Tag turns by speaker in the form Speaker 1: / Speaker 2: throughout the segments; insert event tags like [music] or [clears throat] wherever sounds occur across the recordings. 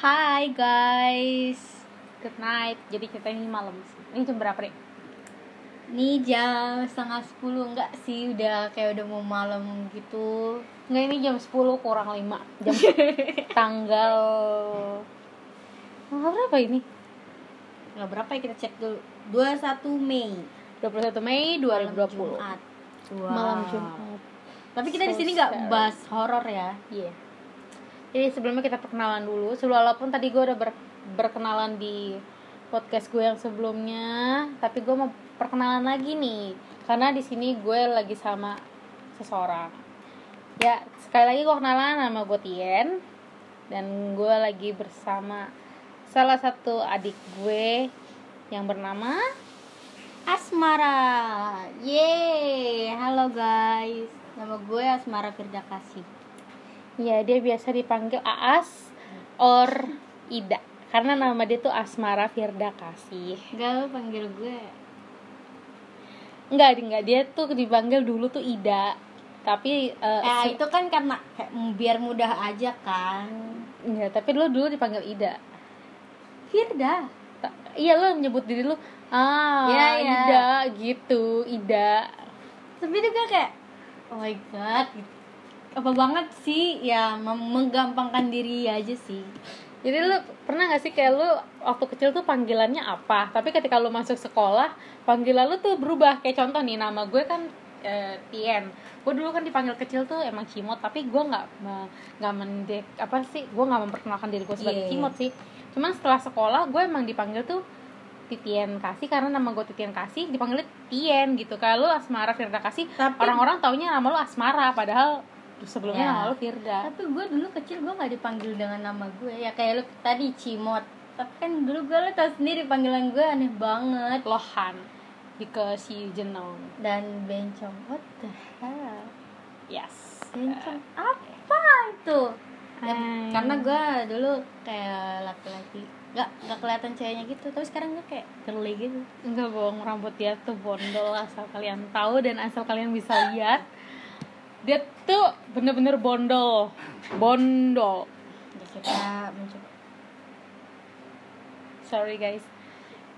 Speaker 1: Hai guys
Speaker 2: Good night. Jadi kita ini malam. Ini jam berapa, Rik?
Speaker 1: Ini jam setengah sepuluh Enggak sih udah kayak udah mau malam gitu
Speaker 2: Enggak, ini jam 10 kurang 5. Jam [laughs] tanggal tanggal berapa ini?
Speaker 1: Nggak berapa ya kita cek dulu 21 Mei
Speaker 2: 21 Mei
Speaker 1: Malam
Speaker 2: 2020.
Speaker 1: Jumat Wow.
Speaker 2: Malam Jumat.
Speaker 1: Tapi kita di
Speaker 2: So
Speaker 1: sini nggak bahas horor ya
Speaker 2: Iya. Jadi sebelumnya kita perkenalan dulu. Walaupun tadi gue udah ber- berkenalan di podcast gue yang sebelumnya, tapi gue mau perkenalan lagi nih. Karena di sini gue lagi sama seseorang. Ya, sekali lagi gue kenalan nama gue Tien dan gue lagi bersama salah satu adik gue yang bernama
Speaker 1: Asmara Yeay Halo guys Nama gue Asmara Firda Kasih
Speaker 2: ya dia biasa dipanggil Aas or Ida karena nama dia tuh Asmara Firda Kasih.
Speaker 1: Gak lu panggil gue
Speaker 2: Enggak, enggak dia tuh dipanggil dulu tuh Ida. Tapi eh,
Speaker 1: Eh
Speaker 2: se-
Speaker 1: itu kan karena kayak biar mudah aja kan
Speaker 2: enggak, tapi lu dulu dipanggil Ida.
Speaker 1: Firda
Speaker 2: Ta- Iya lu nyebut diri lu ah
Speaker 1: Iya, iya.
Speaker 2: Ida gitu, Ida.
Speaker 1: tapi juga kayak oh my god gitu. Apa banget sih ya menggampangkan diri aja sih
Speaker 2: Jadi lu pernah gak sih kayak lu waktu kecil tuh panggilannya apa? Tapi ketika lu masuk sekolah, panggilan lu tuh berubah. Kayak contoh nih, nama gue kan eh, Tien. Gue dulu kan dipanggil kecil tuh emang Cimot, tapi gue nggak nggak mendek apa sih? Gue nggak memperkenalkan diri gue sebagai
Speaker 1: Iya.
Speaker 2: Cimot sih. Cuman setelah sekolah, gue emang dipanggil tuh Titien Kasih karena nama gue Titien Kasih dipanggil Tien gitu. Kayak lu Asmara Firda Kasih, orang-orang taunya nama lu Asmara padahal sebelumnya
Speaker 1: Ya.
Speaker 2: nama lu Firda.
Speaker 1: tapi gue dulu kecil gue nggak dipanggil dengan nama gue. Ya kayak lu tadi Cimot. Tapi kan dulu gue lo tau sendiri panggilan gue aneh banget.
Speaker 2: Lohan. Because you know
Speaker 1: dan bencong. What the hell?
Speaker 2: Yes.
Speaker 1: Bencong apa itu? Ya, karena gue dulu kayak laki-laki nggak nggak kelihatan ceweknya gitu. Tapi sekarang gue kayak girly gitu.
Speaker 2: Enggak bohong rambut dia tuh bondol asal kalian tahu dan asal kalian bisa lihat dia tuh bener-bener bondol. Bondol.
Speaker 1: Kita mencoba.
Speaker 2: Sorry guys.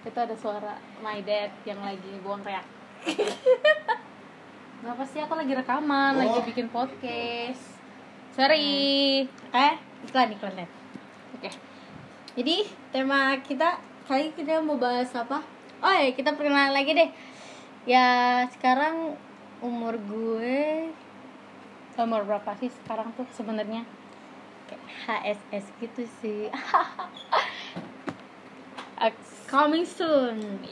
Speaker 2: Itu ada suara my dad yang lagi buang reak [laughs] nggak pasti aku lagi rekaman lagi bikin podcast. Sorry.
Speaker 1: Eh iklan iklan ya
Speaker 2: oke.
Speaker 1: Jadi tema kita kali ini kita mau bahas apa? Oh ya kita perkenalan lagi deh. Ya sekarang umur gue
Speaker 2: umur berapa sih sekarang tuh sebenarnya
Speaker 1: HSS gitu sih. [laughs] Coming soon.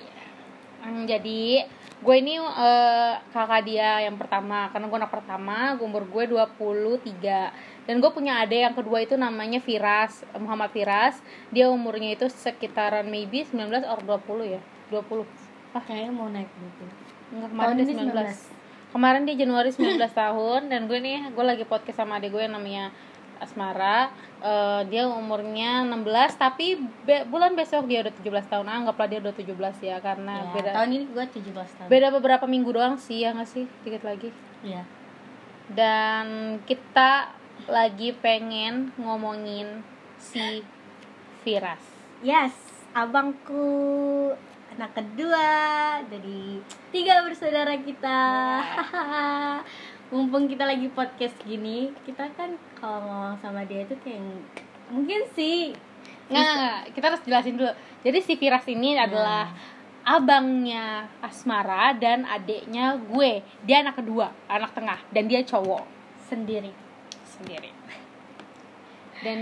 Speaker 2: Hmm, jadi gue ini eh, kakak dia yang pertama karena gue anak pertama gue umur gue 23 dan gue punya adik yang kedua itu namanya Firas Muhammad Firas dia umurnya itu sekitaran maybe 19 or 20 ya 20
Speaker 1: Ah kayaknya mau naik gitu.
Speaker 2: Enggak, kemarin
Speaker 1: Tahun
Speaker 2: dia
Speaker 1: ini
Speaker 2: 19. Kemarin dia Januari 19 tahun dan gue nih gue lagi podcast sama adik gue yang namanya Asmara. Eh, dia umurnya 16 tapi be- bulan besok dia udah 17 tahun. Anggaplah dia udah 17 ya karena
Speaker 1: Ya,
Speaker 2: beda
Speaker 1: tahun ini gue 17 tahun.
Speaker 2: beda beberapa minggu doang sih ya nggak sih dikit lagi.
Speaker 1: Iya.
Speaker 2: Dan kita lagi pengen ngomongin si Firas.
Speaker 1: Yes, abangku anak kedua dari tiga bersaudara kita. [laughs] Mumpung kita lagi podcast gini, kita kan kalau ngomong sama dia itu kayak mungkin sih
Speaker 2: Nggak, nggak. kita harus jelasin dulu. Jadi si Firas ini adalah abangnya Asmara dan adiknya gue. Dia anak kedua, anak tengah, dan dia cowok
Speaker 1: sendiri.
Speaker 2: sendiri. Dan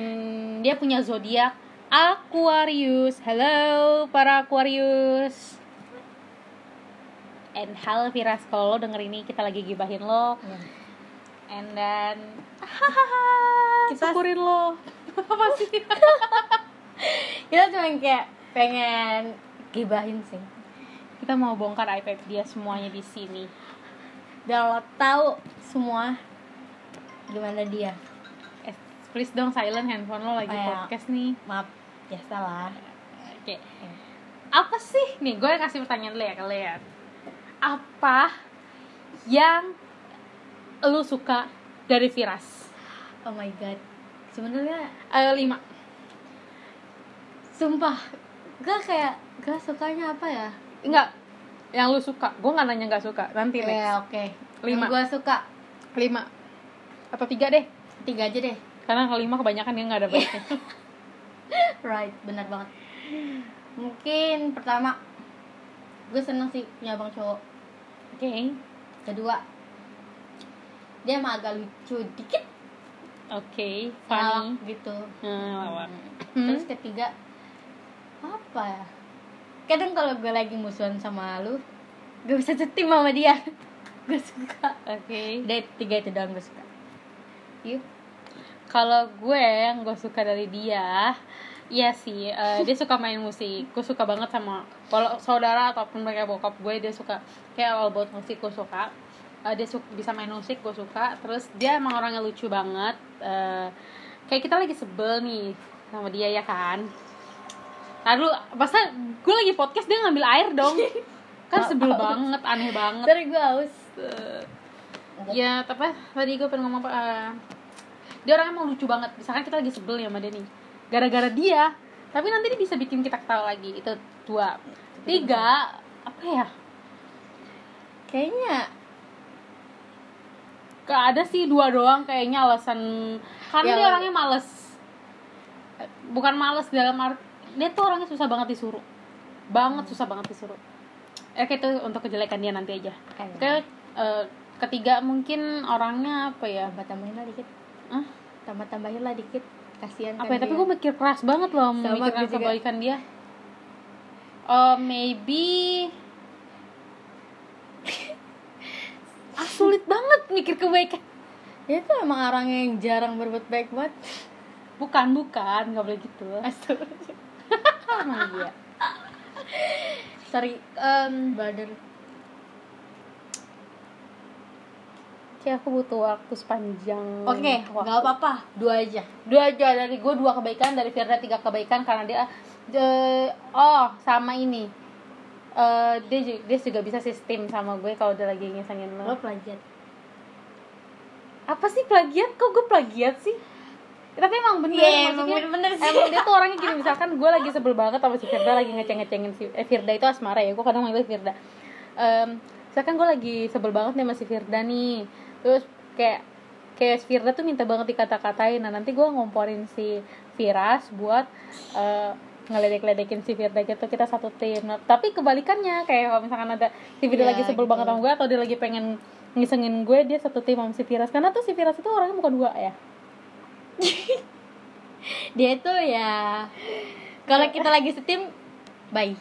Speaker 2: dia punya zodiak Aquarius. Halo para Aquarius. And halo Firas, kalau lo denger ini kita lagi gibahin lo. And then [laughs]
Speaker 1: Kita-
Speaker 2: syukurin lo. [laughs] Apa sih? [laughs]
Speaker 1: Kita cuma kayak pengen gibahin sih.
Speaker 2: kita mau bongkar iPad dia semuanya di sini
Speaker 1: Dan lo tahu semua gimana dia.
Speaker 2: eh, please dong silent handphone lo lagi
Speaker 1: Oh, ya.
Speaker 2: podcast nih
Speaker 1: Maaf, ya salah.
Speaker 2: oke. Apa sih? Nih gue kasih pertanyaan dulu ya kalian apa yang lu suka dari Firas?
Speaker 1: Oh my god. Sebenarnya
Speaker 2: ayo lima.
Speaker 1: Sumpah. Gue kayak gue sukanya apa ya?
Speaker 2: Enggak. Yang lu suka. Gue nggak nanya nggak suka. Nanti next
Speaker 1: ya oke.
Speaker 2: Lima.
Speaker 1: gue suka.
Speaker 2: Lima. Atau tiga deh.
Speaker 1: Tiga aja deh.
Speaker 2: Karena kelima kebanyakan dia nggak ada baiknya [laughs]
Speaker 1: right benar banget. Mungkin pertama gue seneng sih punya abang cowok.
Speaker 2: Oke.
Speaker 1: Kedua dia emang agak lucu dikit.
Speaker 2: Oke
Speaker 1: ngelawak
Speaker 2: funny.
Speaker 1: gitu.
Speaker 2: Hmm, lawak.
Speaker 1: Hmm. terus ketiga apa ya? Kadang kalau gue lagi musuhan sama lu gue bisa setim sama dia. [laughs] Gue suka.
Speaker 2: Oke.
Speaker 1: Udah tiga itu doang gue suka. Yuk
Speaker 2: kalau gue yang gue suka dari dia Iya sih, eh, dia suka main musik. Gue suka banget sama kalau saudara ataupun mereka bokap gue dia suka kayak all about musik gue suka. Eh, dia suka bisa main musik gue suka. Terus dia emang orangnya lucu banget. Eh, kayak kita lagi sebel nih sama dia ya kan. Lalu masa gue lagi podcast dia ngambil air dong. Kan sebel [laughs] banget, aneh banget.
Speaker 1: ntar gue haus
Speaker 2: Eh, ya tapi tadi gue pengen ngomong apa eh, dia orangnya emang lucu banget. Misalkan kita lagi sebel ya sama dia nih gara-gara dia tapi nanti dia bisa bikin kita ketawa lagi. Itu dua. Tiga apa ya?
Speaker 1: Kayaknya
Speaker 2: gak ada sih dua doang kayaknya alasan. Karena
Speaker 1: Ya,
Speaker 2: dia orangnya males. Bukan males dalam art dia tuh orangnya susah banget disuruh. Banget susah banget disuruh. Eh kayak itu untuk kejelekan dia nanti aja.
Speaker 1: Kayak-
Speaker 2: Oke, eh, ketiga mungkin orangnya apa ya?
Speaker 1: Tambah tambahin lah dikit
Speaker 2: Hah?
Speaker 1: tambah tambahin lah dikit kasihan
Speaker 2: apa ya
Speaker 1: kan
Speaker 2: tapi gue mikir keras banget loh
Speaker 1: Sama,
Speaker 2: memikirkan kebaikan dia. Eh, maybe [laughs] ah sulit banget mikir kebaikan.
Speaker 1: Dia tuh emang orang yang jarang berbuat baik banget
Speaker 2: bukan bukan. Nggak boleh gitu. [laughs]
Speaker 1: Astagfirullah. [laughs]
Speaker 2: emang dia
Speaker 1: sorry um, badar
Speaker 2: kayak aku butuh waktu sepanjang
Speaker 1: oke
Speaker 2: waktu.
Speaker 1: nggak apa-apa. Dua aja.
Speaker 2: Dua aja dari gue dua kebaikan dari Firda tiga kebaikan karena dia de- oh sama ini. Eh, dia juga, dia juga bisa sistem sama gue kalau dia lagi ngisengin lo.
Speaker 1: Lo plagiat.
Speaker 2: Apa sih plagiat? Kok gue plagiat sih? Tapi emang bener
Speaker 1: Iya, emang
Speaker 2: maksudnya
Speaker 1: bener-bener sih.
Speaker 2: emang dia tuh orangnya gini misalkan gue lagi sebel banget sama si Firda lagi ngeceng-ngecengin si eh Firda itu asmara ya gue kadang manggil Firda. Em, misalkan gue lagi sebel banget nih sama si Firda nih terus kayak kayak Firda tuh minta banget dikata-katain. Nah nanti gue ngomporin si Firas buat eh, ngeledek-ledekin si Firda gitu. Kita satu tim. Nah, tapi kebalikannya kayak kalau misalkan ada si Firda
Speaker 1: Iya,
Speaker 2: lagi sebel
Speaker 1: gitu.
Speaker 2: banget sama gue atau dia lagi pengen ngisengin gue dia satu tim sama si Firas karena tuh si Firas itu orangnya bukan dua ya. [laughs]
Speaker 1: Dia itu ya kalau kita lagi setim bye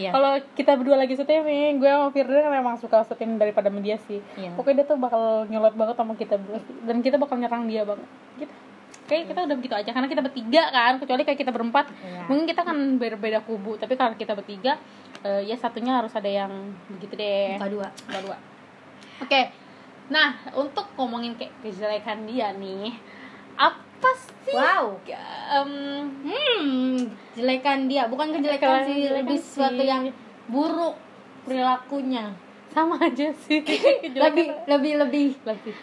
Speaker 1: ya
Speaker 2: kalau kita berdua lagi nih gue sama Firda kan memang suka setim daripada media sih.
Speaker 1: Iya.
Speaker 2: pokoknya dia tuh bakal nyolot banget sama kita berdua. Dan kita bakal nyerang dia banget. Gitu. Kayak kita udah begitu aja karena kita bertiga kan kecuali kayak kita berempat.
Speaker 1: Iya.
Speaker 2: mungkin kita kan berbeda kubu tapi kalau kita bertiga eh, ya satunya harus ada yang begitu deh.
Speaker 1: Muka dua.
Speaker 2: Muka dua. Oke. Nah untuk ngomongin kayak kejelekan dia nih apa sih
Speaker 1: wow.
Speaker 2: Em,
Speaker 1: hmm jelekan dia. Bukan kejelekan sih lebih sesuatu
Speaker 2: sih.
Speaker 1: yang buruk perilakunya.
Speaker 2: Sama aja sih. [laughs]
Speaker 1: Lebih lebih lebih.
Speaker 2: Lebih.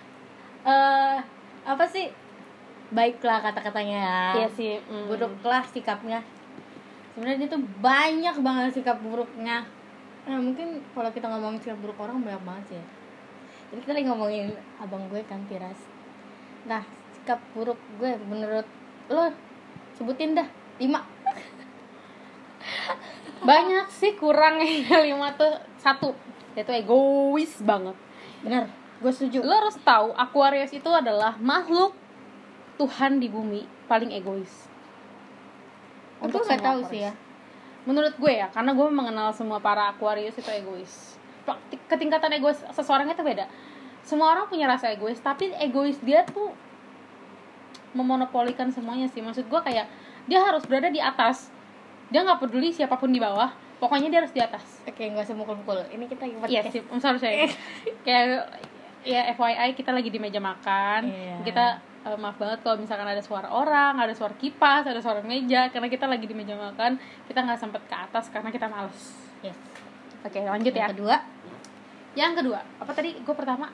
Speaker 1: Eh apa sih? Baiklah kata-katanya.
Speaker 2: Iya sih mm.
Speaker 1: buruklah sikapnya. Sebenarnya dia tuh banyak banget sikap buruknya. Nah mungkin kalau kita ngomongin sikap buruk orang banyak banget sih. Ya. jadi kita lagi ngomongin abang gue kan Firas. Nah sikap buruk gue menurut lo? Sebutin dah lima.
Speaker 2: Banyak sih kurang ya [laughs] lima tuh satu. Dia tuh egois banget.
Speaker 1: Bener gue setuju.
Speaker 2: Lo harus tahu Aquarius itu adalah makhluk Tuhan di bumi paling egois. Untuk
Speaker 1: nggak tahu
Speaker 2: Aquarius.
Speaker 1: sih ya.
Speaker 2: Menurut gue ya karena gue mengenal semua para Aquarius itu egois. Ketingkatan egois seseorang itu beda. Semua orang punya rasa egois tapi egois dia tuh memonopolikan semuanya sih maksud gue kayak dia harus berada di atas dia nggak peduli siapa pun di bawah pokoknya dia harus di atas
Speaker 1: oke nggak usah mukul-mukul ini kita lagi
Speaker 2: Iya
Speaker 1: podcast
Speaker 2: sih, sorry saya. [laughs] kayak ya FYI kita lagi di meja makan.
Speaker 1: Iya.
Speaker 2: Kita eh, maaf banget kalau misalkan ada suara orang, ada suara kipas, ada suara meja karena kita lagi di meja makan. Kita nggak sempet ke atas karena kita males.
Speaker 1: yes
Speaker 2: Oke, lanjut ya.
Speaker 1: yang kedua
Speaker 2: Yang kedua, apa tadi? Gue pertama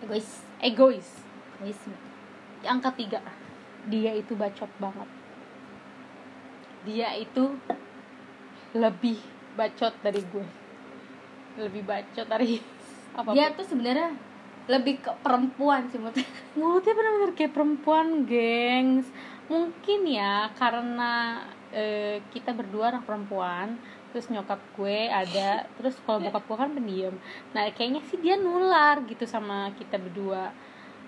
Speaker 1: egois
Speaker 2: egois.
Speaker 1: egoisme
Speaker 2: Yang ketiga, dia itu bacot banget. dia itu lebih bacot dari gue. Lebih bacot dari [laughs] apa
Speaker 1: dia tuh sebenarnya lebih ke perempuan sih menurut
Speaker 2: mulutnya benar-benar kayak perempuan gengs. Mungkin ya karena eh, kita berdua anak perempuan terus nyokap gue ada terus kalau bokap gue kan pendiam. Nah kayaknya sih dia nular gitu sama kita berdua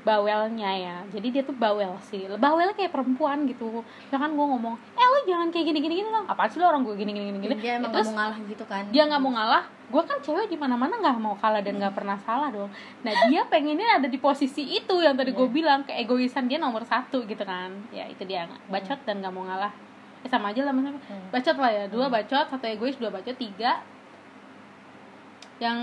Speaker 2: bawelnya ya. Jadi dia tuh bawel sih. Bawel kayak perempuan gitu. Misalkan gue ngomong eh lo jangan kayak gini gini gini dong. Apa sih lo orang gue gini gini gini
Speaker 1: dia emang
Speaker 2: terus
Speaker 1: gak mau ngalah gitu kan.
Speaker 2: dia nggak mau ngalah gue kan cewek di mana mana nggak mau kalah dan nggak pernah salah dong. Nah dia pengennya ada di posisi itu yang tadi gue
Speaker 1: Iya.
Speaker 2: bilang keegoisan dia nomor satu gitu kan. Ya itu dia. Bacot dan nggak mau ngalah. Eh, sama aja lah maksudnya.
Speaker 1: Hmm.
Speaker 2: bacot lah ya. Dua bacot satu egois dua bacot tiga. Yang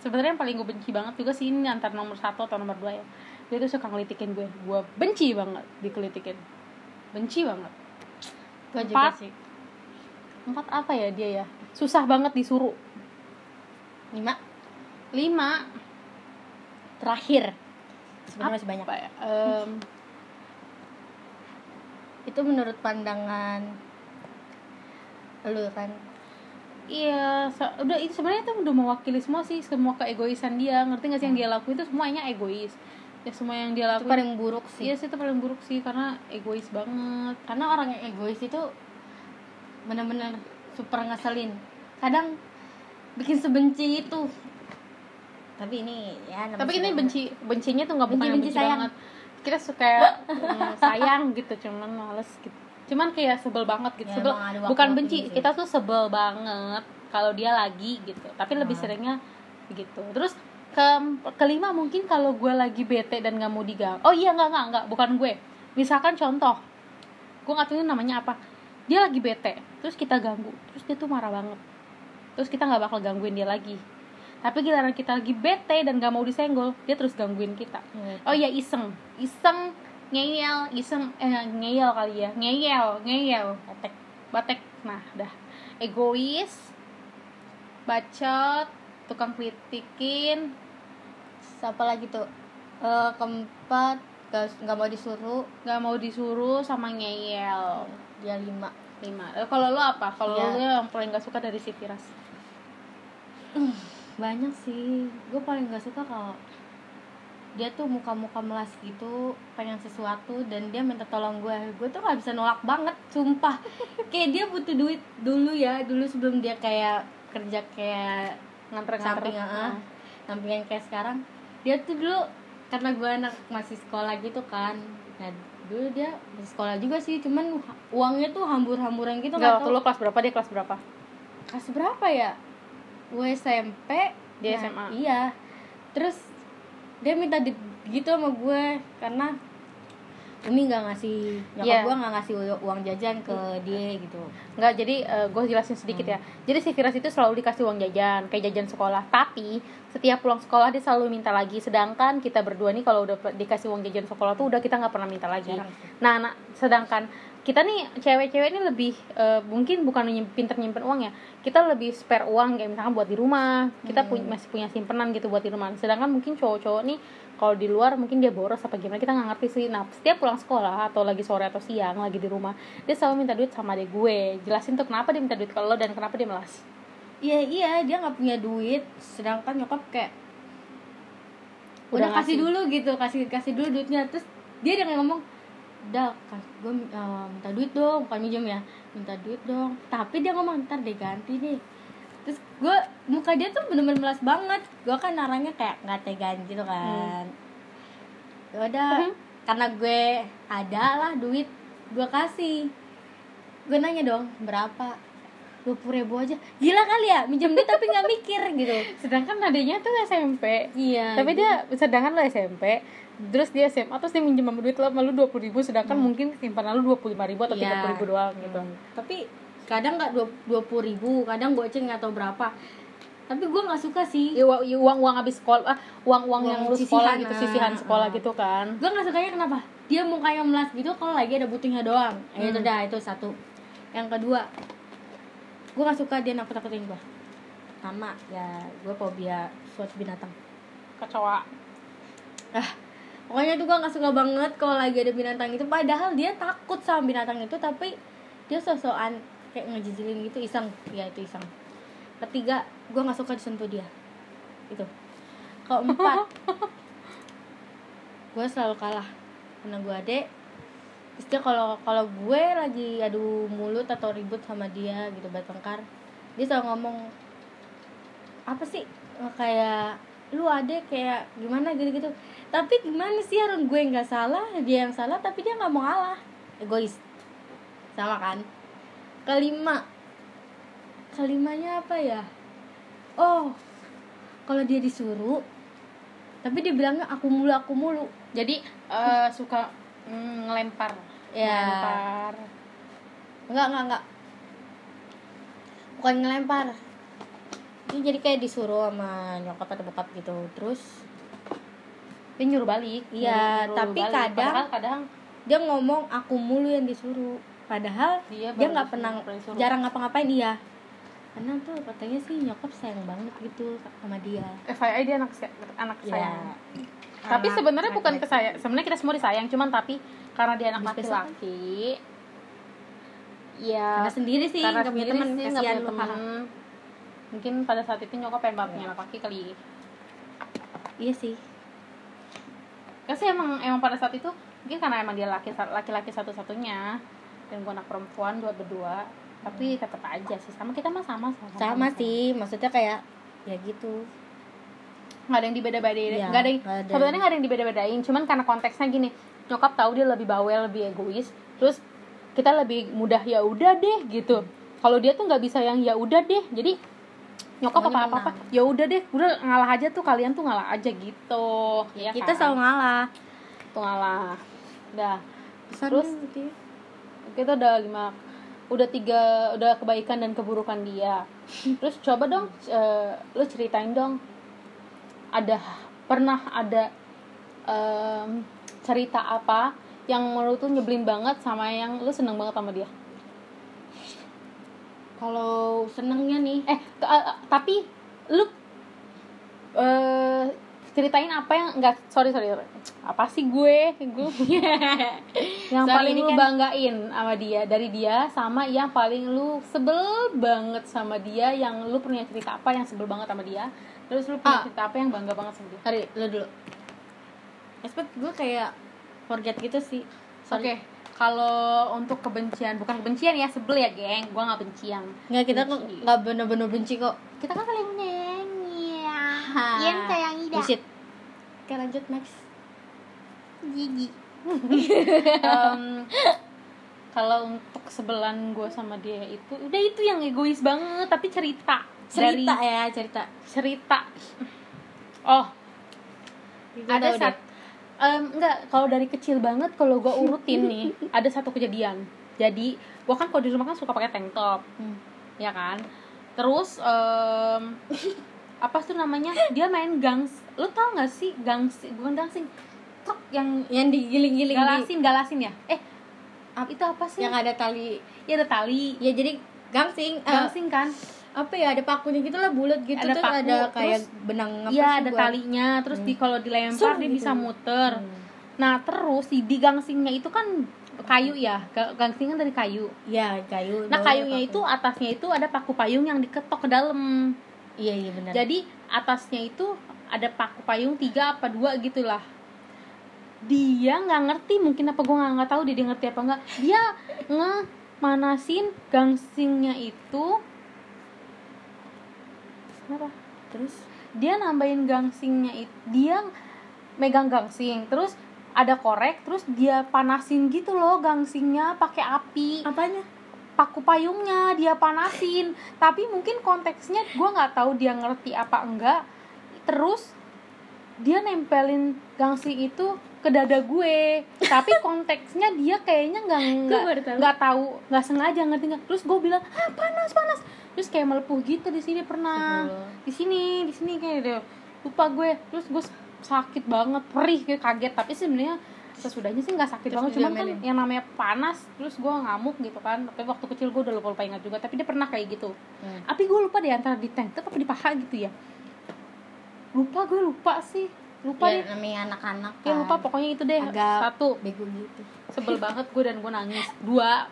Speaker 2: sebenarnya yang paling gue benci banget juga sih ini antara nomor satu atau nomor dua ya dia tuh suka ngelitikin gue. Gue benci banget dikelitikin. Benci banget.
Speaker 1: Gue juga
Speaker 2: Empat.
Speaker 1: sih.
Speaker 2: Empat apa ya dia ya? Susah banget disuruh.
Speaker 1: Lima.
Speaker 2: Lima.
Speaker 1: Terakhir. Sebenarnya masih banyak.
Speaker 2: Ya? Em,
Speaker 1: itu menurut pandangan lu kan
Speaker 2: iya se- udah itu sebenarnya itu udah mewakili semua sih semua keegoisan dia. Ngerti gak sih yang dia lakuin itu semuanya egois ya semua yang dia
Speaker 1: itu
Speaker 2: lakuin
Speaker 1: paling buruk sih.
Speaker 2: Iya sih itu paling buruk sih karena egois banget.
Speaker 1: Karena orang yang egois itu benar-benar super ngeselin. Kadang bikin sebenci itu. Tapi ini ya
Speaker 2: tapi ini benci bencinya tuh nggak bukan
Speaker 1: Benci- benci sayang.
Speaker 2: banget. Kita suka mm, [laughs] sayang gitu cuman males gitu. Cuman kayak sebel banget gitu.
Speaker 1: Ya,
Speaker 2: sebel bukan benci
Speaker 1: gitu
Speaker 2: kita tuh sebel banget kalau dia lagi gitu. Tapi lebih
Speaker 1: Hmm.
Speaker 2: seringnya begitu terus ke kelima mungkin kalau gue lagi bete dan nggak mau digang oh iya nggak nggak nggak bukan gue. Misalkan contoh gue nggak tahu ini namanya apa. Dia lagi bete terus kita ganggu terus dia tuh marah banget. Terus kita nggak bakal gangguin dia lagi. Tapi giliran kita lagi bete dan gak mau disenggol dia terus gangguin kita.
Speaker 1: Iya.
Speaker 2: oh iya iseng. Iseng ngeyel iseng eh ngeyel kali ya. Ngeyel ngeyel. Batek batek. Nah dah. Egois bacot tukang kritikin
Speaker 1: siapa lagi tuh? Eh, keempat gak, nggak mau disuruh.
Speaker 2: Nggak mau disuruh sama ngeyel.
Speaker 1: Dia lima.
Speaker 2: Lima. Eh, kalau lo apa? Kalau
Speaker 1: Iya.
Speaker 2: lo yang paling gak suka dari si Firas? [clears throat]
Speaker 1: Banyak sih. Gue paling gak suka kalau dia tuh muka-muka melas gitu pengen sesuatu dan dia minta tolong gue. Gue tuh gak bisa nolak banget sumpah. [laughs] Kayak dia butuh duit dulu ya dulu sebelum dia kayak kerja kayak
Speaker 2: nganter-nganter.
Speaker 1: samping Ah. sampingan kayak sekarang dia tuh dulu karena gue anak masih sekolah gitu kan. Nah dulu dia masih sekolah juga sih cuman uangnya tuh hambur-hamburan gitu
Speaker 2: Nggak, waktu lo kelas berapa dia? Kelas berapa?
Speaker 1: Kelas berapa ya? Gue SMP
Speaker 2: Dia
Speaker 1: nah,
Speaker 2: SMA.
Speaker 1: iya. Terus dia minta di, gitu sama gue karena Umi nggak ngasih nyokap
Speaker 2: Iya.
Speaker 1: gue nggak ngasih uang jajan ke dia gitu
Speaker 2: Nggak, jadi gue jelasin sedikit ya. Jadi si Firas itu selalu dikasih uang jajan, kayak jajan sekolah. Tapi setiap pulang sekolah dia selalu minta lagi. Sedangkan kita berdua nih kalau udah dikasih uang jajan sekolah tuh udah kita nggak pernah minta lagi.
Speaker 1: Sih.
Speaker 2: Nah, nah, sedangkan kita nih cewek-cewek ini lebih eh, mungkin bukan pinter nyimpen uang ya. Kita lebih spare uang kayak misalkan buat di rumah. Kita
Speaker 1: Hmm.
Speaker 2: pu- masih punya simpenan gitu buat di rumah. Sedangkan mungkin cowok-cowok nih kalau di luar mungkin dia boros apa gimana kita nggak ngerti sih. Nah, setiap pulang sekolah atau lagi sore atau siang lagi di rumah, dia selalu minta duit sama adek gue. Jelasin tuh kenapa dia minta duit ke lo dan kenapa dia melas.
Speaker 1: iya iya dia nggak punya duit sedangkan nyokap kayak
Speaker 2: Udah
Speaker 1: udah, kasih dulu gitu kasih kasih dulu duitnya terus dia yang ngomong udah gue minta duit dong bukan minjem ya minta duit dong tapi dia ngomong ntar deh ganti deh terus gue muka dia tuh bener-bener melas banget gue kan narangnya kayak nggak tegaan gitu kan ya udah
Speaker 2: Mhm.
Speaker 1: karena gue ada lah duit gue kasih gue nanya dong berapa dua puluh ribu aja gila kali ya minjem duit tapi nggak mikir gitu [laughs]
Speaker 2: Sedangkan adanya tuh SMP.
Speaker 1: iya
Speaker 2: Tapi dia sedangkan lo SMP, terus dia SMA terus dia minjem sama duit lo sama lu dua puluh ribu sedangkan mungkin simpanan lu dua puluh lima ribu atau
Speaker 1: Iya.
Speaker 2: tiga puluh ribu doang gitu
Speaker 1: Hmm. tapi kadang nggak dua puluh ribu kadang goceng nggak tahu berapa. Tapi gue nggak suka sih.
Speaker 2: Ya, uang uang uang habis sekolah ah, uang uang
Speaker 1: Uang
Speaker 2: yang lu sekolah gitu
Speaker 1: ah,
Speaker 2: sisihan sekolah
Speaker 1: ah.
Speaker 2: gitu kan.
Speaker 1: Gue nggak sukanya kenapa? Dia mukanya melas gitu kalau lagi ada butuhnya doang. Itu
Speaker 2: Hmm.
Speaker 1: dah itu satu. Yang kedua gue nggak suka dia nakut nakutin gue sama ya gue fobia suatu binatang.
Speaker 2: Kecoa.
Speaker 1: Ah pokoknya tuh gue nggak suka banget kalau lagi ada binatang itu. Padahal dia takut sama binatang itu tapi dia sosokan kayak ngejijilin gitu iseng. Ya itu iseng. Ketiga gue nggak suka disentuh dia. Itu. Keempat [laughs] gue selalu kalah karena gue adek dia kalau kalau gue lagi adu mulut atau ribut sama dia gitu bertengkar dia selalu ngomong apa sih? Kayak lu adek kayak gimana gitu gitu tapi gimana sih orang gue nggak salah dia yang salah tapi dia nggak mau ngalah. Egois. Sama kan kelima. Kelimanya apa ya? Oh kalau dia disuruh tapi dia bilangnya aku mulu aku mulu.
Speaker 2: Jadi eh, suka mm, ngelempar.
Speaker 1: Ya.
Speaker 2: ngelempar.
Speaker 1: Enggak enggak enggak. Bukan ngelempar. Ini jadi kayak disuruh sama nyokap atau bokap gitu. Terus
Speaker 2: dia nyuruh balik.
Speaker 1: Iya, tapi
Speaker 2: balik.
Speaker 1: kadang-
Speaker 2: Padahal kadang
Speaker 1: dia ngomong aku mulu yang disuruh padahal
Speaker 2: Dia
Speaker 1: dia nggak pernah jarang ngapa-ngapain dia. Karena tuh katanya sih nyokap sayang banget gitu sama dia.
Speaker 2: FYI dia anak anak
Speaker 1: Ya.
Speaker 2: sayang. Tapi sebenarnya bukan
Speaker 1: laki-laki.
Speaker 2: kesayang sebenarnya kita semua disayang cuman tapi karena dia anak laki-laki ya
Speaker 1: karena sendiri sih
Speaker 2: karena sendiri
Speaker 1: teman
Speaker 2: sih nggak punya teman mungkin pada saat itu nyokap pengen banget punya
Speaker 1: Ya.
Speaker 2: anak laki kali.
Speaker 1: Iya sih.
Speaker 2: Kan sih emang emang pada saat itu mungkin karena emang dia laki laki-laki satu-satunya dan gue anak perempuan dua berdua. Tapi tetap aja sih sama kita mah sama sama
Speaker 1: sama sih maksudnya kayak ya gitu.
Speaker 2: Nggak ada yang dibeda-bedain
Speaker 1: Iya,
Speaker 2: nggak ada yang sebenarnya nggak ada yang dibeda-bedain. Cuman karena konteksnya gini nyokap tahu dia lebih bawel lebih egois. Terus kita lebih mudah ya udah deh gitu. Kalau dia tuh nggak bisa yang ya udah deh jadi nyokap apa apa apa ya udah deh udah ngalah aja tuh kalian tuh ngalah aja gitu. Ya
Speaker 1: kita
Speaker 2: kan?
Speaker 1: selalu ngalah.
Speaker 2: Tuh ngalah. Udah
Speaker 1: Pesan
Speaker 2: Terus?
Speaker 1: gitu ya.
Speaker 2: Kita udah gimana? Udah tiga udah kebaikan dan keburukan dia. Terus coba dong eh, lu ceritain dong. Ada pernah ada em, cerita apa yang menurut lu nyebelin banget sama yang lu seneng banget sama dia?
Speaker 1: Kalau senengnya nih.
Speaker 2: Eh eh, tapi lu eh ceritain apa yang enggak sorry sorry apa sih gue? Gue [laughs] yang
Speaker 1: Sorry,
Speaker 2: paling lu
Speaker 1: kan-
Speaker 2: banggain sama dia dari dia sama yang paling lu sebel banget sama dia yang lu punya cerita apa yang sebel banget sama dia terus lu punya
Speaker 1: Ah.
Speaker 2: cerita apa yang bangga banget sama dia.
Speaker 1: Sorry, lu dulu. Expect gue kayak forget gitu sih.
Speaker 2: Oke.
Speaker 1: Sorry.
Speaker 2: kalau untuk kebencian bukan kebencian ya sebel ya geng. Gua nggak benci yang
Speaker 1: Nggak, kita kok
Speaker 2: Benci.
Speaker 1: nggak bener-bener benci kok.
Speaker 2: Kita kan saling ya
Speaker 1: Ha.
Speaker 2: Iya, sayangi dah.
Speaker 1: Bullshit. Oke lanjut next.
Speaker 2: Gigi. Em, kalau untuk sebelan gue sama dia itu udah itu yang egois banget tapi cerita.
Speaker 1: Cerita
Speaker 2: Dari
Speaker 1: ya, cerita.
Speaker 2: cerita. Oh.
Speaker 1: Itu
Speaker 2: ada saat em, enggak kalau dari kecil banget kalau gue urutin nih [laughs] ada satu kejadian. Jadi gue kan kalau di rumah kan suka pakai tank top.
Speaker 1: Hmm.
Speaker 2: ya kan? Terus em, [laughs] apa tuh namanya? Dia main gangs. Lu tau gak sih gangs? Bukan gangsing truk yang
Speaker 1: Yang digiling-giling di,
Speaker 2: galasin galasin ya? Eh
Speaker 1: Ap-
Speaker 2: itu apa sih?
Speaker 1: Yang ada tali.
Speaker 2: Ya ada tali.
Speaker 1: Ya jadi gangsing eh,
Speaker 2: gangsing kan?
Speaker 1: Apa ya, ada pakunya gitu lah bulat gitu
Speaker 2: Ada
Speaker 1: Terus
Speaker 2: paku,
Speaker 1: ada kayak
Speaker 2: terus-
Speaker 1: benang apa
Speaker 2: iya
Speaker 1: sih
Speaker 2: ada
Speaker 1: gua-
Speaker 2: talinya. Terus di kalau dilempar
Speaker 1: Sur
Speaker 2: dia
Speaker 1: gitu.
Speaker 2: bisa muter.
Speaker 1: Hmm.
Speaker 2: nah terus di, di gangsingnya itu kan kayu ya? Ga- gangsing kan dari kayu.
Speaker 1: Iya, kayu
Speaker 2: nah kayunya itu atasnya itu ada paku payung yang diketok ke dalam
Speaker 1: Iya, iya benar.
Speaker 2: Jadi atasnya itu ada paku payung tiga apa dua gitulah. Dia nggak ngerti mungkin apa gue nggak nggak tahu dia, dia ngerti apa nggak. Dia [laughs] nge manasin gangsingnya itu. Kenapa?
Speaker 1: Terus?
Speaker 2: Dia nambahin gangsingnya itu dia megang gangsing terus ada korek terus dia panasin gitu loh gangsingnya pakai api.
Speaker 1: Apanya?
Speaker 2: Paku payungnya dia panasin. Tapi mungkin konteksnya gue nggak tahu dia ngerti apa enggak. Terus dia nempelin gangsing itu ke dada gue. Tapi [laughs] konteksnya dia kayaknya nggak nggak
Speaker 1: tahu.
Speaker 2: nggak tahu nggak sengaja ngerti nggak. Terus gue bilang ah panas panas. Terus kayak melepuh gitu di sini pernah. Di sini di sini kayak deh lupa gue. Terus gue sakit banget perih gue kaget. Tapi sebenarnya sesudahnya sih nggak sakit
Speaker 1: Terus
Speaker 2: banget. Cuman kan yang namanya panas terus gue ngamuk gitu kan. Tapi waktu kecil gue udah lupa lupa ingat juga tapi dia pernah kayak gitu.
Speaker 1: Hmm.
Speaker 2: tapi gue lupa deh antara di tank top apa di paha gitu ya. Lupa gue lupa sih. Lupa
Speaker 1: Ya,
Speaker 2: deh.
Speaker 1: namanya anak-anak
Speaker 2: ya
Speaker 1: kan.
Speaker 2: lupa pokoknya itu deh.
Speaker 1: Agak
Speaker 2: satu.
Speaker 1: bego gitu.
Speaker 2: Sebel banget gue dan gue nangis. Dua.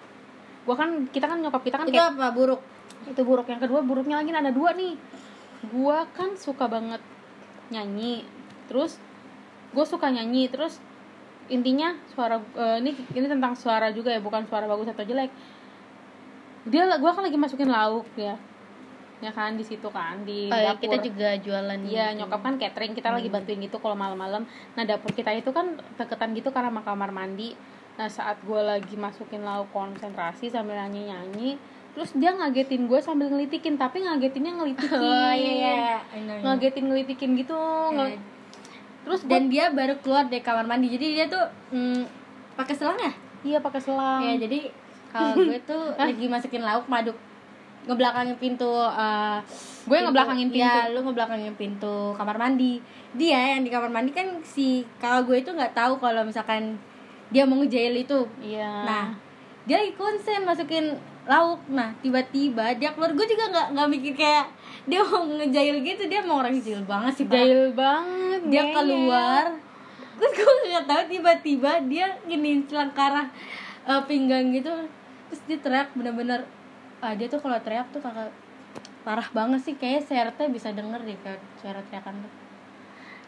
Speaker 2: Gua kan kita kan nyokap kita kan
Speaker 1: itu
Speaker 2: kayak
Speaker 1: apa buruk?
Speaker 2: Itu buruk. Yang kedua buruknya lagi ada dua nih. Gua kan suka banget nyanyi. Terus gue suka nyanyi. Terus intinya suara eh, ini ini tentang suara juga ya bukan suara bagus atau jelek dia gua kan lagi masukin lauk ya ya kan di situ kan di
Speaker 1: oh, ya,
Speaker 2: dapur
Speaker 1: kita juga jualan
Speaker 2: Iya
Speaker 1: gitu.
Speaker 2: nyokap kan catering kita lagi
Speaker 1: Hmm.
Speaker 2: bantuin gitu kalau malam-malam. Nah dapur kita itu kan deketan gitu karena sama kamar mandi. Nah saat gue lagi masukin lauk konsentrasi sambil nyanyi nyanyi, terus dia ngagetin gue sambil ngelitikin tapi ngagetinnya ngelitikin. [laughs]
Speaker 1: oh iya iya I know, I know.
Speaker 2: Ngagetin ngelitikin gitu.
Speaker 1: Eh,
Speaker 2: Terus
Speaker 1: dan dia baru keluar dari kamar mandi. Jadi dia tuh mm, pakai selang ya?
Speaker 2: Iya pakai selang.
Speaker 1: ya jadi kalau gue tuh [laughs] lagi masukin lauk maduk. Ngebelakangin pintu eh,
Speaker 2: Gue
Speaker 1: pintu-
Speaker 2: ngebelakangin pintu.
Speaker 1: ya lu ngebelakangin pintu kamar mandi. Dia yang di kamar mandi kan si kakak gue itu nggak tahu kalau misalkan dia mau ngejail itu.
Speaker 2: Iya.
Speaker 1: nah dia lagi konsen masukin lauk. Nah tiba-tiba dia keluar. Gue juga nggak nggak mikir kayak dia mau [laughs] ngejail gitu dia mau orang jahil banget sih.
Speaker 2: Jahil banget.
Speaker 1: dia
Speaker 2: ngeyel.
Speaker 1: keluar terus [laughs] gue nggak tahu tiba-tiba dia gini celangkarah eh, pinggang gitu terus dia teriak bener-bener ah dia tuh kalau teriak tuh kakak parah banget sih kayak CRT bisa denger deh kayak suara teriakan tuh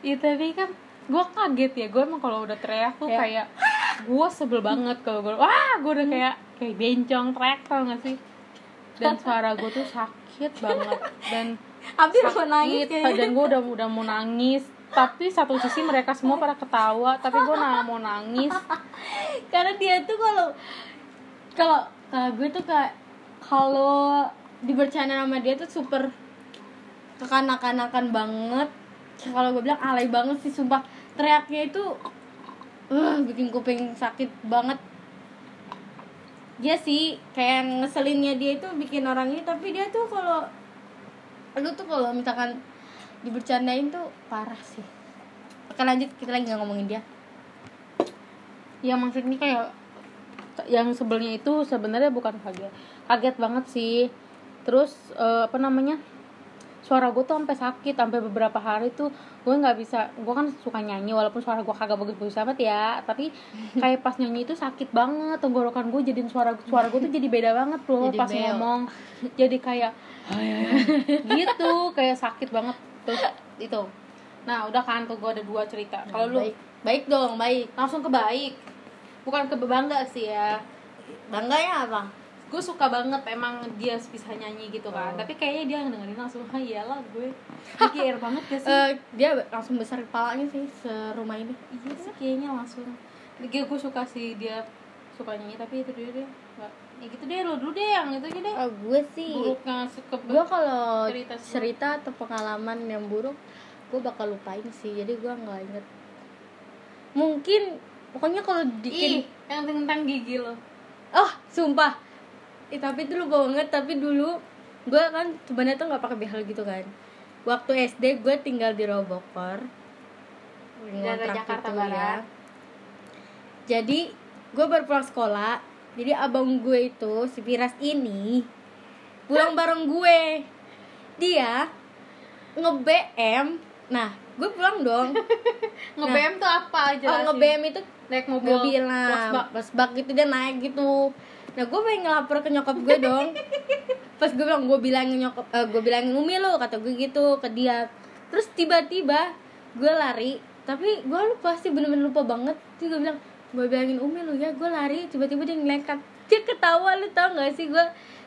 Speaker 2: Iya tapi kan gue kaget ya gue emang kalau udah teriak tuh
Speaker 1: Ya.
Speaker 2: kayak gue sebel banget kalau gue wah gue udah kayak kayak bencong teriak tau gak sih dan [laughs] suara gue tuh sakit banget. Dan [laughs]
Speaker 1: hampir mau nangis
Speaker 2: sakit dan gue udah udah mau nangis. Tapi satu sisi mereka semua pada ketawa tapi gue nggak mau nangis. [laughs]
Speaker 1: Karena dia tuh kalau kalau kalau gue tuh kayak kalau dibercanda sama dia tuh super kekanak-kanakan banget. Kalau gue bilang alay banget sih sumpah. Teriaknya itu uh, bikin kuping sakit banget dia sih kayak ngeselinnya dia itu bikin orang ini tapi dia tuh kalau lu tuh kalau misalkan dibercandain tuh parah sih. Oke lanjut kita lagi nggak ngomongin dia.
Speaker 2: Ya maksudnya kayak yang sebelnya itu sebenarnya bukan kaget kaget banget sih. Terus eh, apa namanya suara gue tuh sampai sakit sampai beberapa hari tuh gue nggak bisa gue kan suka nyanyi walaupun suara gue kagak bagus-bagus amat ya tapi [laughs] kayak pas nyanyi itu sakit banget tenggorokan gue jadiin suara suara gue tuh jadi beda banget loh
Speaker 1: Jadi
Speaker 2: pas
Speaker 1: beo.
Speaker 2: ngomong. Jadi kayak [laughs] gitu kayak sakit banget. Terus itu. Nah udah kan tuh gue ada dua cerita. Kalau lu?
Speaker 1: baik. Baik dong baik.
Speaker 2: Langsung ke baik. Bukan ke bangga sih ya.
Speaker 1: Bangganya apa
Speaker 2: gue suka banget emang dia bisa nyanyi gitu kan.
Speaker 1: Oh.
Speaker 2: tapi kayaknya dia dengerin langsung ah iyalah gue [laughs] GR banget gak sih?
Speaker 1: Eh, dia langsung besar kepalanya sih serumah ini.
Speaker 2: Iya sih kayaknya langsung. Gue gue suka sih dia suka nyanyi tapi itu dia deh nggak ya gitu deh lo dulu deh yang itu aja deh.
Speaker 1: Oh, gue sih.
Speaker 2: Buruknya suka
Speaker 1: gue kalau
Speaker 2: cerita semua.
Speaker 1: cerita atau pengalaman yang buruk gue bakal lupain sih jadi gue nggak inget. Mungkin pokoknya kalau
Speaker 2: ih
Speaker 1: bikin
Speaker 2: yang tentang gigi lo.
Speaker 1: Oh sumpah eh, tapi dulu gue banget tapi dulu gue kan sebenarnya tuh nggak pakai behel gitu kan. Waktu SD gue tinggal di Robokor ngontrak
Speaker 2: Jakarta
Speaker 1: gitu
Speaker 2: Barat.
Speaker 1: jadi gue baru pulang sekolah jadi abang gue itu si Firas ini pulang bareng gue dia nge BM nah gue pulang dong. [laughs]
Speaker 2: Nge BM tuh apa?
Speaker 1: oh
Speaker 2: jelasin
Speaker 1: nge BM itu
Speaker 2: naik mobil
Speaker 1: mobil lah pas bak gitu dia naik gitu nah gue pengen ngelapor ke nyokap gue dong. Pas gue bilang gue bilangin nyokap eh, gue bilangin umi lo kata gue gitu ke dia. Terus tiba-tiba gue lari tapi gue lupa sih bener-bener lupa banget. Terus gue bilang gue bilangin umi lo ya gue lari tiba-tiba dia ngelekat. Dia ketawa lu tau gak sih gue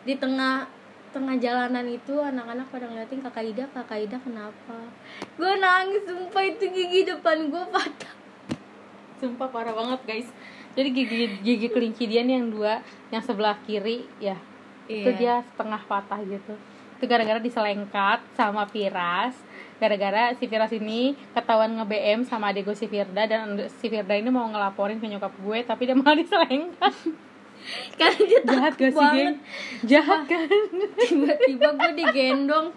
Speaker 1: di tengah tengah jalanan itu anak-anak pada ngeliatin kakak Ida kakak Ida kenapa? Gue nangis sumpah itu gigi depan gue patah.
Speaker 2: Sumpah parah banget guys Jadi gigi gigi kelinci dia nih yang dua Yang sebelah kiri ya. Itu
Speaker 1: Iya.
Speaker 2: dia setengah patah gitu. Itu gara-gara diselengkat sama Firas. Gara-gara si Firas ini ketahuan nge-BM sama adik gue si Firda Dan si Firda ini mau ngelaporin ke nyokap gue Tapi dia malah diselengkat. [laughs]
Speaker 1: Karena dia
Speaker 2: Jahat gak sih geng? Jahat kan?
Speaker 1: tiba-tiba gue [laughs] digendong.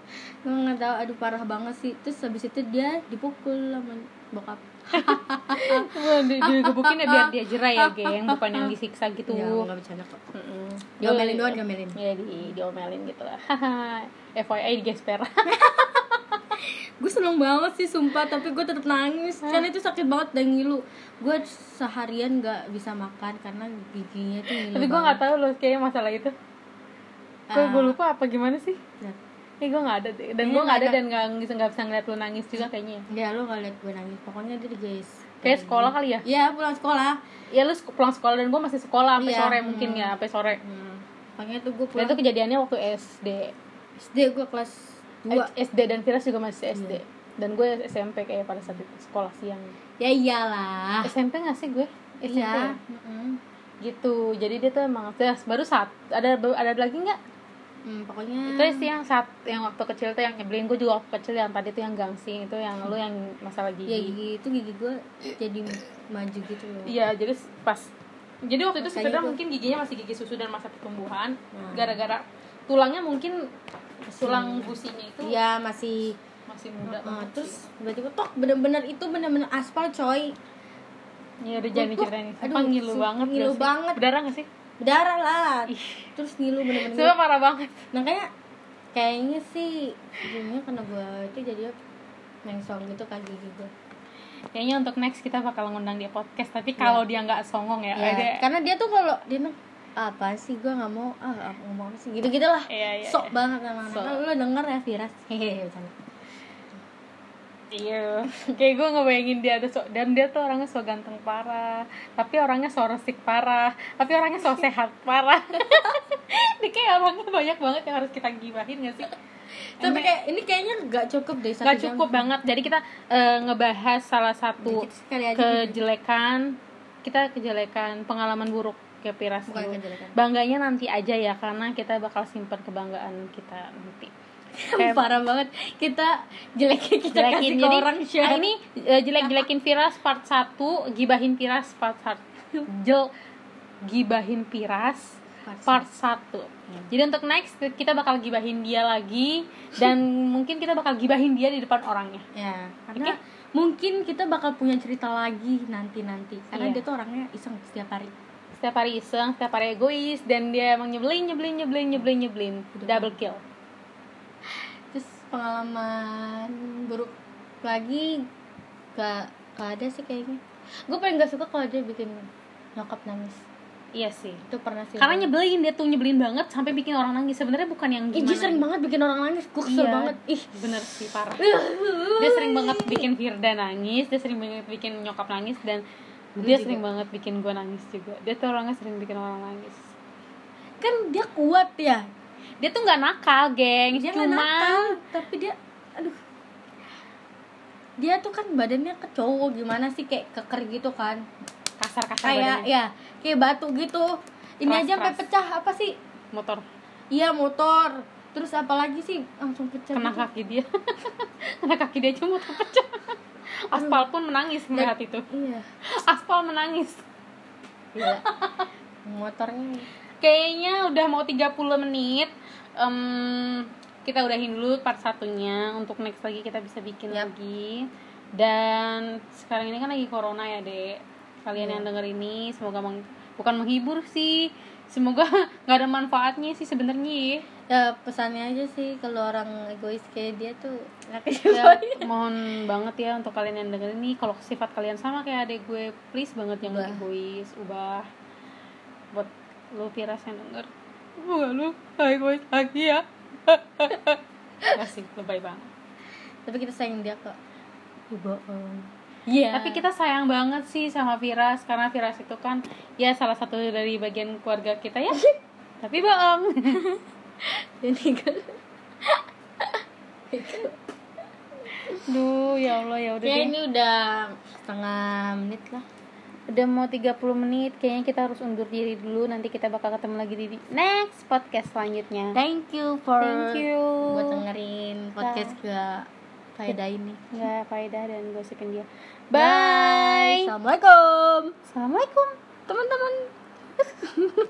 Speaker 1: Gue nggak tahu aduh parah banget sih. Terus habis itu dia dipukul sama bokap
Speaker 2: Wah, di- Digebukin ya biar dia jerah ya geng Bukan yang disiksa gitu.
Speaker 1: Ya nggak bercanda kok.
Speaker 2: Mm-mm.
Speaker 1: diomelin doang diomelin.
Speaker 2: Ya di diomelin gitu lah. [laughs] FYI di gesper [laughs]
Speaker 1: gue seneng banget sih sumpah tapi gue tetap nangis. Karena itu sakit banget dan ngilu. Gue seharian nggak bisa makan karena giginya tuh ngilu
Speaker 2: tapi gue nggak tahu loh kayaknya masalah itu. Gue
Speaker 1: Ah.
Speaker 2: gue lupa apa gimana sih?
Speaker 1: Ya.
Speaker 2: Eh gue nggak ada deh. Dan
Speaker 1: Kayaknya
Speaker 2: gue nggak ada dan nggak bisa nggak bisa ngeliat lu nangis juga kayaknya
Speaker 1: ya. Lu gak liat gue nangis. Pokoknya dia guys
Speaker 2: kayak sekolah kali ya?
Speaker 1: Iya pulang sekolah.
Speaker 2: Ya lu pulang sekolah dan gue masih sekolah sampai
Speaker 1: Iya,
Speaker 2: sore
Speaker 1: hmm.
Speaker 2: mungkin ya sampai sore.
Speaker 1: Hmm. makanya tuh gue
Speaker 2: dan
Speaker 1: pulang.
Speaker 2: itu kejadiannya waktu SD
Speaker 1: SD gue kelas dua.
Speaker 2: Eh, SD dan Firas juga masih SD
Speaker 1: Iya.
Speaker 2: dan gue SMP kayak pada saat itu sekolah siang.
Speaker 1: Ya iyalah.
Speaker 2: SMP gak sih gue? SMP
Speaker 1: iya.
Speaker 2: ya? Gitu. Jadi dia tuh emang ya, baru saat ada ada lagi nggak
Speaker 1: Hmm, pokoknya
Speaker 2: itu sih yang saat yang waktu kecil tuh yang nyebelin. Gue juga waktu kecil yang tadi tuh yang gangsing itu yang lu yang masalah
Speaker 1: ya
Speaker 2: gigi
Speaker 1: gigi. Itu gigi gue jadi maju gitu loh.
Speaker 2: Iya jadi pas jadi waktu itu sebenarnya
Speaker 1: tuh-
Speaker 2: mungkin giginya masih gigi susu dan masa pertumbuhan.
Speaker 1: Nah.
Speaker 2: gara-gara tulangnya mungkin tulang gusinya itu
Speaker 1: iya masih
Speaker 2: masih muda.
Speaker 1: Heeh,
Speaker 2: banget
Speaker 1: terus tiba-tiba tok bener-bener itu bener-bener aspal coy.
Speaker 2: Ya udah jangan diceritain.
Speaker 1: Aduh,
Speaker 2: ngilu banget
Speaker 1: ngilu banget.
Speaker 2: berdarah gak sih
Speaker 1: berdarah lah. Terus ngilu bener-bener.
Speaker 2: Sumpah parah banget.
Speaker 1: Nah kayak kayaknya sih ujungnya karena gue itu jadi mengsong gitu kan gigi gue
Speaker 2: kayaknya untuk next kita bakal ngundang dia podcast tapi kalau dia nggak songong ya,
Speaker 1: ya,
Speaker 2: ada-
Speaker 1: karena dia tuh kalau dia apa sih gue nggak mau ah ngomong apa sih? Gitu gitu lah
Speaker 2: Iya, iya,
Speaker 1: sok
Speaker 2: iya.
Speaker 1: banget
Speaker 2: Sok.
Speaker 1: Nah, lo denger ya Firas? Hehehe.
Speaker 2: Iya, [laughs] kayak gue ngebayangin dia ada so dan dia tuh orangnya so ganteng parah, tapi orangnya so resik parah, tapi orangnya so sehat parah. [laughs] Dia kayak orangnya banyak banget yang harus kita gibahin gak sih?
Speaker 1: tapi kayak ini kayaknya nggak cukup deh satu
Speaker 2: Gak
Speaker 1: jam.
Speaker 2: cukup banget. Jadi kita eh, ngebahas salah satu
Speaker 1: aja
Speaker 2: kejelekan kita kejelekan pengalaman buruk ke Piras
Speaker 1: Bukan
Speaker 2: dulu.
Speaker 1: kejelekan.
Speaker 2: Bangganya nanti aja ya karena kita bakal simpan kebanggaan kita nanti.
Speaker 1: Parah banget. Kita jeleknya kita kasih
Speaker 2: jelekin
Speaker 1: ke
Speaker 2: jadi
Speaker 1: orang
Speaker 2: ah,
Speaker 1: share
Speaker 2: ini eh, jelek-jelekin Piras part 1 gibahin Piras part 1 jel gibahin Piras
Speaker 1: Part
Speaker 2: part 1 jadi untuk next kita bakal gibahin dia lagi. Dan [laughs] mungkin kita bakal gibahin dia di depan orangnya.
Speaker 1: Ya karena mungkin kita bakal punya cerita lagi nanti nanti karena
Speaker 2: Iya.
Speaker 1: dia tuh orangnya iseng setiap hari.
Speaker 2: Setiap hari iseng setiap hari egois. Dan dia emang nyebelin nyebelin nyebelin nyebelin nyebelin. Double kill
Speaker 1: pengalaman buruk lagi gak gak ada sih kayaknya. Gue paling gak suka kalau dia bikin nyokap nangis.
Speaker 2: Iya sih.
Speaker 1: Itu pernah sih.
Speaker 2: Karena nyebelin dia tuh nyebelin banget sampai bikin orang nangis. Sebenarnya bukan yang
Speaker 1: Ih,
Speaker 2: gimana
Speaker 1: dia sering banget bikin orang nangis. Gue kesel
Speaker 2: Iya.
Speaker 1: banget. Ih.
Speaker 2: Bener sih parah. [laughs] Dia sering banget bikin Firda nangis dia sering banget bikin nyokap nangis dan
Speaker 1: Gue
Speaker 2: dia
Speaker 1: juga.
Speaker 2: sering banget bikin gue nangis juga. Dia tuh orangnya sering bikin orang nangis.
Speaker 1: Kan dia kuat ya
Speaker 2: dia tuh nggak nakal geng.
Speaker 1: Dia
Speaker 2: cuma
Speaker 1: nakal tapi dia aduh. Dia tuh kan badannya ke cowok gimana sih? Kayak keker gitu kan.
Speaker 2: Kasar kasar
Speaker 1: kayak ya kayak batu gitu. Ini
Speaker 2: Keras,
Speaker 1: aja sampai pecah apa sih?
Speaker 2: Motor.
Speaker 1: Iya motor. Terus apalagi sih? Langsung pecah
Speaker 2: kena
Speaker 1: gitu.
Speaker 2: kaki dia. [laughs] Kena kaki dia cuma motor pecah. Aspal pun menangis melihat itu.
Speaker 1: iya. [laughs]
Speaker 2: Aspal menangis.
Speaker 1: Gila. motornya.
Speaker 2: Kayaknya udah mau 30 menit Em, kita udahin dulu part satunya. Untuk next lagi kita bisa bikin
Speaker 1: Yap.
Speaker 2: lagi. Dan sekarang ini kan lagi corona ya dek. Kalian
Speaker 1: Iya.
Speaker 2: yang denger ini semoga meng- bukan menghibur sih. Semoga [laughs] nggak ada manfaatnya sih sebenarnya ya.
Speaker 1: ya pesannya aja sih kalau orang egois kayak dia tuh
Speaker 2: ya [laughs] mohon banget ya untuk kalian yang denger ini. Kalau sifat kalian sama kayak adek gue please banget jangan
Speaker 1: Ubah.
Speaker 2: egois. Ubah. Buat lu piras yang denger ubah lu egois lagi ya [laughs] Asik, lebay banget
Speaker 1: tapi kita sayang dia kok bohong
Speaker 2: Iya. Tapi kita sayang banget sih sama Firas karena Firas itu kan ya salah satu dari bagian keluarga kita ya. [laughs] Tapi bohong. [laughs]
Speaker 1: kan
Speaker 2: Duh, ya Allah ya udah
Speaker 1: ya
Speaker 2: deh.
Speaker 1: ini udah setengah menit lah
Speaker 2: Udah mau 30 menit, kayaknya kita harus undur diri dulu. Nanti kita bakal ketemu lagi di next podcast selanjutnya.
Speaker 1: thank you for
Speaker 2: Thank you.
Speaker 1: buat dengerin podcast gak faedah ini
Speaker 2: Nggak faedah dan gosipin dia.
Speaker 1: Bye.
Speaker 2: Bye.
Speaker 1: Assalamualaikum
Speaker 2: Assalamualaikum.
Speaker 1: teman-teman [laughs]